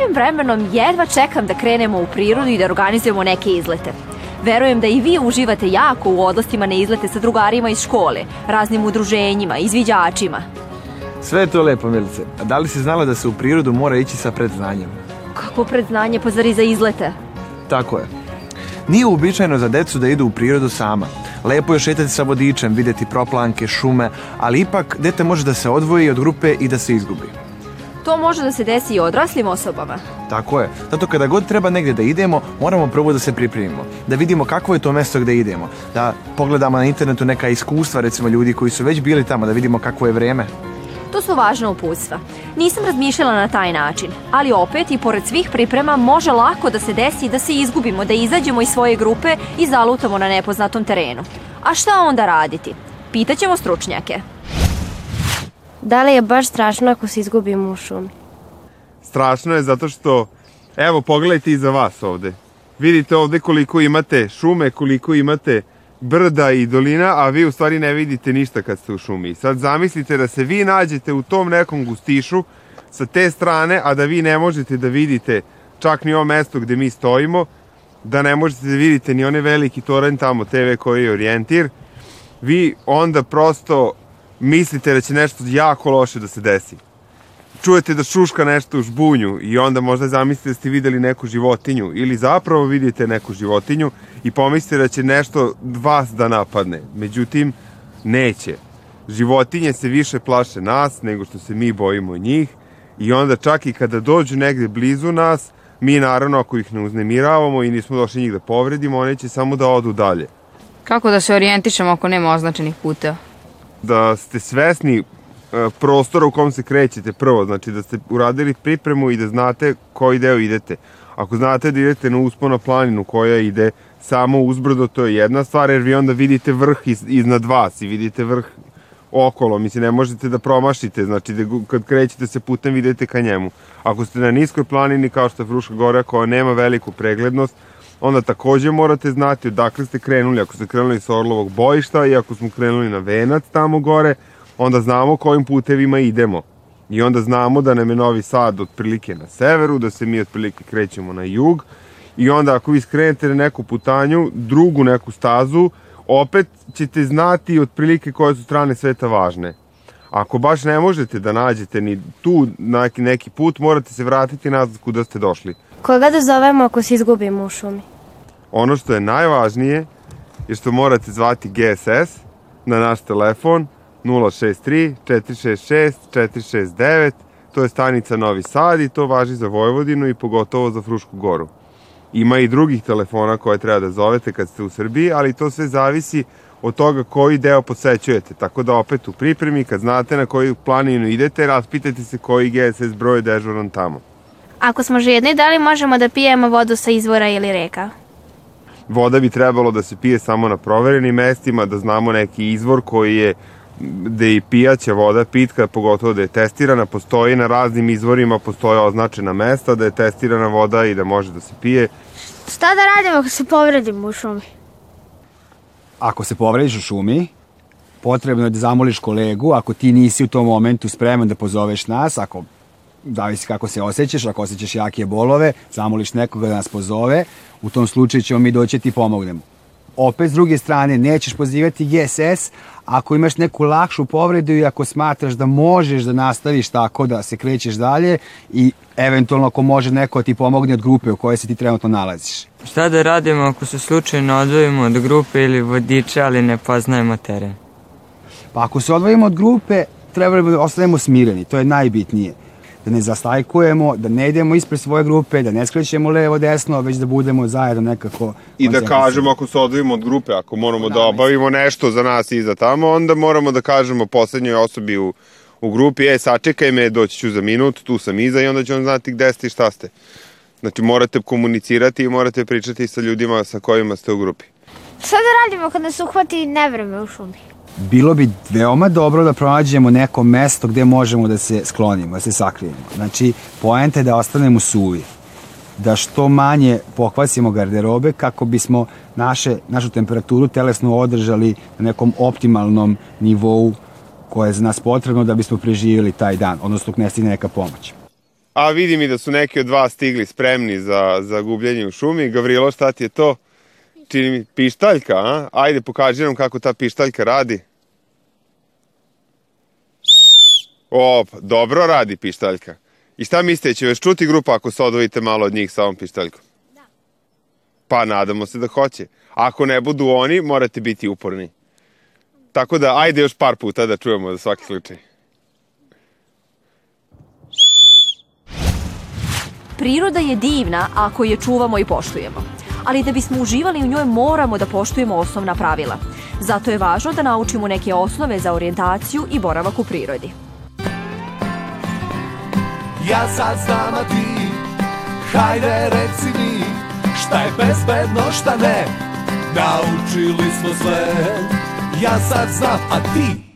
lepim vremenom jedva čekam da krenemo u prirodu i da organizujemo neke izlete. Verujem da i vi uživate jako u odlastima na izlete sa drugarima iz škole, raznim udruženjima, izviđačima. Sve je to lepo, Milice. A da li si znala da se u prirodu mora ići sa predznanjem? Kako predznanje, pa zar i za izlete? Tako je. Nije uobičajeno za decu da idu u prirodu sama. Lepo je šetati sa vodičem, vidjeti proplanke, šume, ali ipak dete može da se odvoji od grupe i da se izgubi. To može da se desi i odraslim osobama. Tako je. Zato kada god treba negdje da idemo, moramo prvo da se pripremimo. Da vidimo kakvo je to mesto gdje idemo. Da pogledamo na internetu neka iskustva, recimo ljudi koji su već bili tamo, da vidimo kakvo je vreme. To su važna uputstva. Nisam razmišljala na taj način, ali opet i pored svih priprema može lako da se desi da se izgubimo, da izađemo iz svoje grupe i zalutamo na nepoznatom terenu. A šta onda raditi? Pitaćemo stručnjake. Da li je baš strašno ako se izgubimo u šumi? Strašno je zato što, evo pogledajte iza vas ovde. Vidite ovde koliko imate šume, koliko imate brda i dolina, a vi u stvari ne vidite ništa kad ste u šumi. Sad zamislite da se vi nađete u tom nekom gustišu sa te strane, a da vi ne možete da vidite čak ni ovo mesto gde mi stojimo, da ne možete da vidite ni one veliki toren tamo TV koji je orijentir, vi onda prosto mislite da će nešto jako loše da se desi. Čujete da šuška nešto u žbunju i onda možda zamislite da ste videli neku životinju ili zapravo vidite neku životinju i pomislite da će nešto vas da napadne. Međutim, neće. Životinje se više plaše nas nego što se mi bojimo njih i onda čak i kada dođu negde blizu nas, mi naravno ako ih ne uznemiravamo i nismo došli njih da povredimo, one će samo da odu dalje. Kako da se orijentišemo ako nema označenih puteva? Da ste svesni e, prostora u kom se krećete prvo, znači da ste uradili pripremu i da znate koji deo idete. Ako znate da idete na uspona planinu koja ide samo uzbrdo, to je jedna stvar, jer vi onda vidite vrh iz, iznad vas i vidite vrh okolo, mislim, ne možete da promašite, znači da kad krećete se putem vidite ka njemu. Ako ste na niskoj planini kao što je Fruška gora koja nema veliku preglednost, onda takođe morate znati odakle ste krenuli. Ako ste krenuli sa Orlovog bojišta i ako smo krenuli na Venac tamo gore, onda znamo kojim putevima idemo. I onda znamo da nam je Novi Sad otprilike na severu, da se mi otprilike krećemo na jug. I onda ako vi skrenete na neku putanju, drugu neku stazu, opet ćete znati otprilike koje su strane sveta važne. Ako baš ne možete da nađete ni tu neki, neki put, morate se vratiti nazad kuda ste došli. Koga da zovemo ako se izgubimo u šumi? Ono što je najvažnije je što morate zvati GSS na naš telefon 063 466 469, to je stanica Novi Sad i to važi za Vojvodinu i pogotovo za Frušku goru. Ima i drugih telefona koje treba da zovete kad ste u Srbiji, ali to sve zavisi od toga koji deo posećujete. Tako da opet u pripremi, kad znate na koju planinu idete, raspitajte se koji GSS broj je dežuran tamo. Ako smo žedni, da li možemo da pijemo vodu sa izvora ili reka? Voda bi trebalo da se pije samo na proverenim mestima, da znamo neki izvor koji je da je i pijaća voda pitka, pogotovo da je testirana, postoji na raznim izvorima, postoje označena mesta da je testirana voda i da može da se pije. Šta da radimo ako se povredimo u šumi? Ako se povrediš u šumi, potrebno je da zamoliš kolegu, ako ti nisi u tom momentu spreman da pozoveš nas, ako zavisi kako se osjećaš, ako osjećaš jake bolove, zamoliš nekoga da nas pozove, u tom slučaju ćemo mi doći da ti pomognemo. opet s druge strane nećeš pozivati GSS ako imaš neku lakšu povredu i ako smatraš da možeš da nastaviš tako da se krećeš dalje i eventualno ako može neko ti pomogne od grupe u kojoj se ti trenutno nalaziš. Šta da radimo ako se slučajno odvojimo od grupe ili vodiča, ali ne poznajemo teren? Pa ako se odvojimo od grupe, treba da ostanemo smireni, to je najbitnije. Da ne zastajkujemo, da ne idemo ispred svoje grupe, da ne skrećemo levo desno, već da budemo zajedno nekako I da kažemo ako se odvojimo od grupe, ako moramo da Da, obavimo nešto za nas iza tamo, onda moramo da kažemo poslednjoj osobi u, u grupi, e, sačekaj me, doći ću za minut, tu sam iza i onda će on znati gde ste i šta ste. Znači morate komunicirati i morate pričati sa ljudima sa kojima ste u grupi. Šta da radimo kad nas uhvati nevreme u šumi? Bilo bi veoma dobro da pronađemo neko mesto gde možemo da se sklonimo, da se sakrijemo. Znači, poenta je da ostanemo suvi. Da što manje pokvasimo garderobe kako bismo naše, našu temperaturu telesnu održali na nekom optimalnom nivou koje je za nas potrebno da bismo preživjeli taj dan, odnosno ne stigne neka pomoć. A vidim i da su neki od vas stigli spremni za, za gubljenje u šumi. Gavrilo, šta ti je to? Čini mi, pištaljka, a? Ajde, pokaži nam kako ta pištaljka radi. O, pa, dobro radi pištaljka. I šta mislite, će vas čuti grupa ako se odvojite malo od njih sa ovom pištaljkom? Da. Pa nadamo se da hoće. Ako ne budu oni, morate biti uporni. Tako da, ajde još par puta da čujemo za svaki slučaj. Priroda je divna ako je čuvamo i poštujemo. Ali da bismo uživali u njoj moramo da poštujemo osnovna pravila. Zato je važno da naučimo neke osnove za orijentaciju i boravak u prirodi. Ja sad znam, a ti Hajde reci mi Šta je bezbedno, šta ne Naučili smo sve Ja sad znam, a ti